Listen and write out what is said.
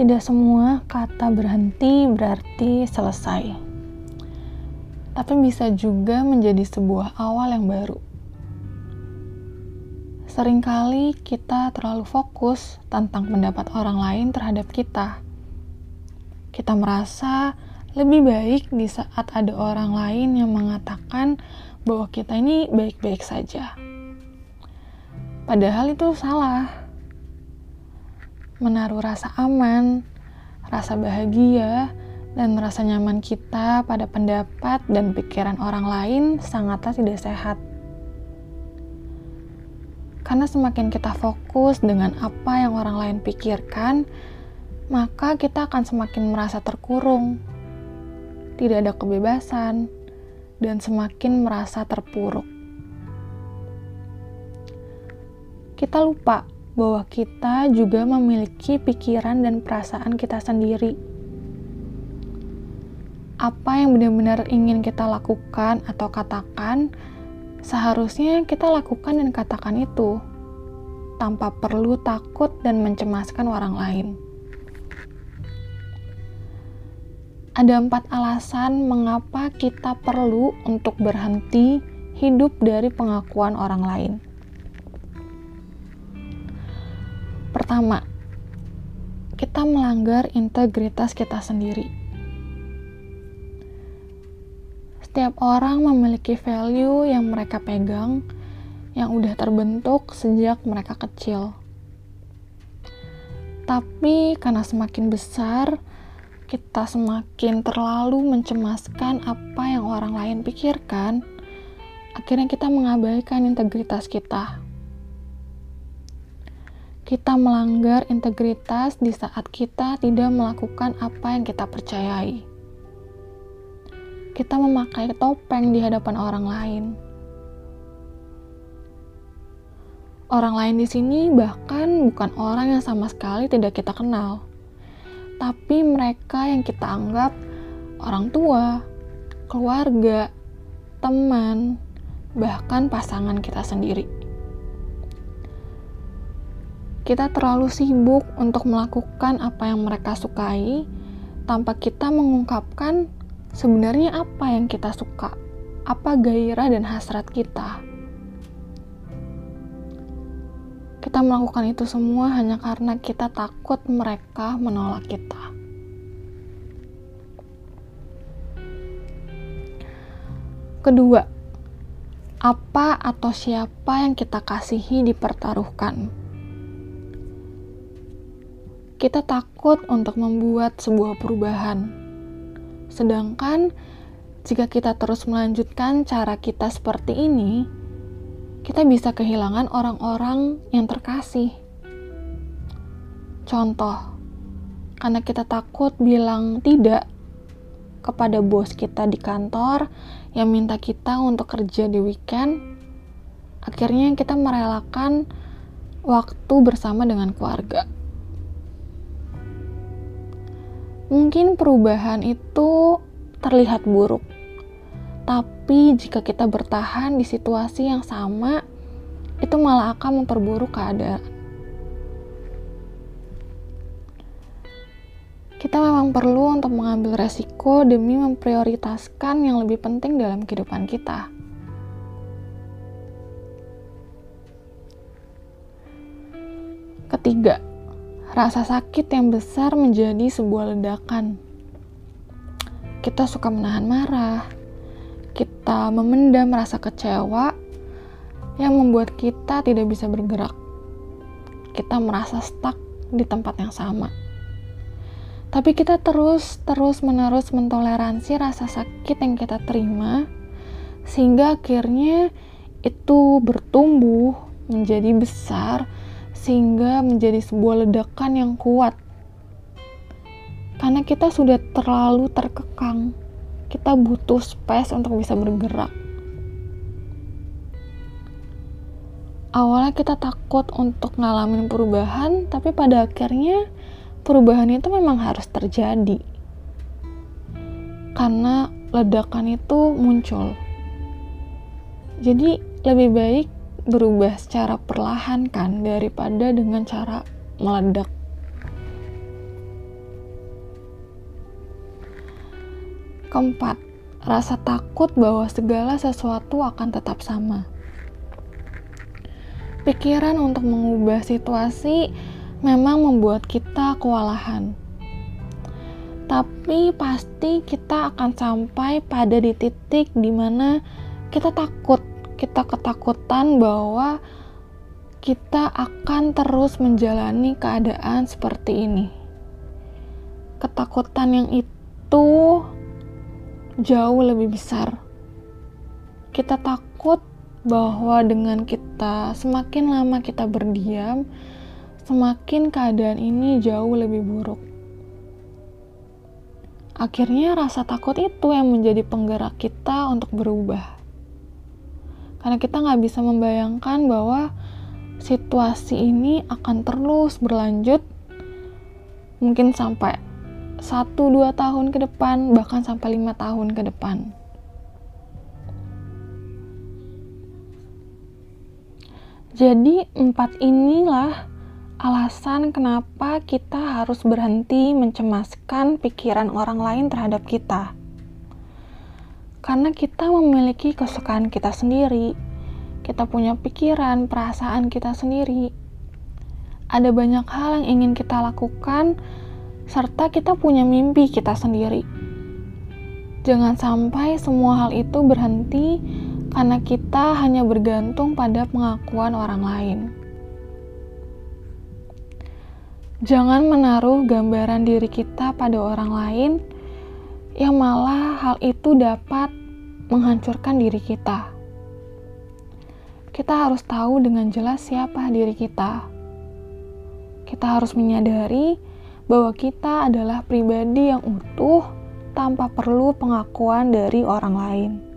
Tidak semua kata berhenti berarti selesai, tapi bisa juga menjadi sebuah awal yang baru. Seringkali kita terlalu fokus tentang pendapat orang lain terhadap kita. Kita merasa lebih baik di saat ada orang lain yang mengatakan bahwa kita ini baik-baik saja. Padahal itu salah. Menaruh rasa aman, rasa bahagia, dan rasa nyaman kita pada pendapat dan pikiran orang lain sangatlah tidak sehat. Karena semakin kita fokus dengan apa yang orang lain pikirkan, maka kita akan semakin merasa terkurung, tidak ada kebebasan, dan semakin merasa terpuruk. Kita lupa bahwa kita juga memiliki pikiran dan perasaan kita sendiri. Apa yang benar-benar ingin kita lakukan atau katakan Seharusnya kita lakukan dan katakan itu tanpa perlu takut dan mencemaskan orang lain. Ada empat alasan mengapa kita perlu untuk berhenti hidup dari pengakuan orang lain. Pertama, kita melanggar integritas kita sendiri. Setiap orang memiliki value yang mereka pegang, yang udah terbentuk sejak mereka kecil. Tapi karena semakin besar, kita semakin terlalu mencemaskan apa yang orang lain pikirkan, akhirnya kita mengabaikan integritas kita. Kita melanggar integritas di saat kita tidak melakukan apa yang kita percayai kita memakai topeng di hadapan orang lain. Orang lain di sini bahkan bukan orang yang sama sekali tidak kita kenal, tapi mereka yang kita anggap orang tua, keluarga, teman, bahkan pasangan kita sendiri. Kita terlalu sibuk untuk melakukan apa yang mereka sukai tanpa kita mengungkapkan sebenarnya apa yang kita suka, apa gairah dan hasrat kita. Kita melakukan itu semua hanya karena kita takut mereka menolak kita. Kedua, apa atau siapa yang kita kasihi dipertaruhkan. Kita takut untuk membuat sebuah perubahan Sedangkan jika kita terus melanjutkan cara kita seperti ini, kita bisa kehilangan orang-orang yang terkasih. Contoh, karena kita takut bilang tidak kepada bos kita di kantor yang minta kita untuk kerja di weekend, akhirnya kita merelakan waktu bersama dengan keluarga. Mungkin perubahan itu terlihat buruk, tapi jika kita bertahan di situasi yang sama, itu malah akan memperburuk keadaan. Kita memang perlu untuk mengambil resiko demi memprioritaskan yang lebih penting dalam kehidupan kita. Ketiga, rasa sakit yang besar menjadi sebuah ledakan. Kita suka menahan marah, kita memendam rasa kecewa yang membuat kita tidak bisa bergerak. Kita merasa stuck di tempat yang sama. Tapi kita terus-terus menerus mentoleransi rasa sakit yang kita terima sehingga akhirnya itu bertumbuh menjadi besar sehingga menjadi sebuah ledakan yang kuat. Karena kita sudah terlalu terkekang, kita butuh space untuk bisa bergerak. Awalnya kita takut untuk ngalamin perubahan, tapi pada akhirnya perubahan itu memang harus terjadi. Karena ledakan itu muncul. Jadi lebih baik berubah secara perlahan kan daripada dengan cara meledak. Keempat, rasa takut bahwa segala sesuatu akan tetap sama. Pikiran untuk mengubah situasi memang membuat kita kewalahan. Tapi pasti kita akan sampai pada di titik di mana kita takut kita ketakutan bahwa kita akan terus menjalani keadaan seperti ini. Ketakutan yang itu jauh lebih besar. Kita takut bahwa dengan kita semakin lama kita berdiam, semakin keadaan ini jauh lebih buruk. Akhirnya rasa takut itu yang menjadi penggerak kita untuk berubah. Karena kita nggak bisa membayangkan bahwa situasi ini akan terus berlanjut mungkin sampai 1-2 tahun ke depan, bahkan sampai 5 tahun ke depan. Jadi empat inilah alasan kenapa kita harus berhenti mencemaskan pikiran orang lain terhadap kita. Karena kita memiliki kesukaan kita sendiri, kita punya pikiran, perasaan kita sendiri. Ada banyak hal yang ingin kita lakukan serta kita punya mimpi kita sendiri. Jangan sampai semua hal itu berhenti karena kita hanya bergantung pada pengakuan orang lain. Jangan menaruh gambaran diri kita pada orang lain yang malah hal itu dapat menghancurkan diri kita. Kita harus tahu dengan jelas siapa diri kita. Kita harus menyadari bahwa kita adalah pribadi yang utuh tanpa perlu pengakuan dari orang lain.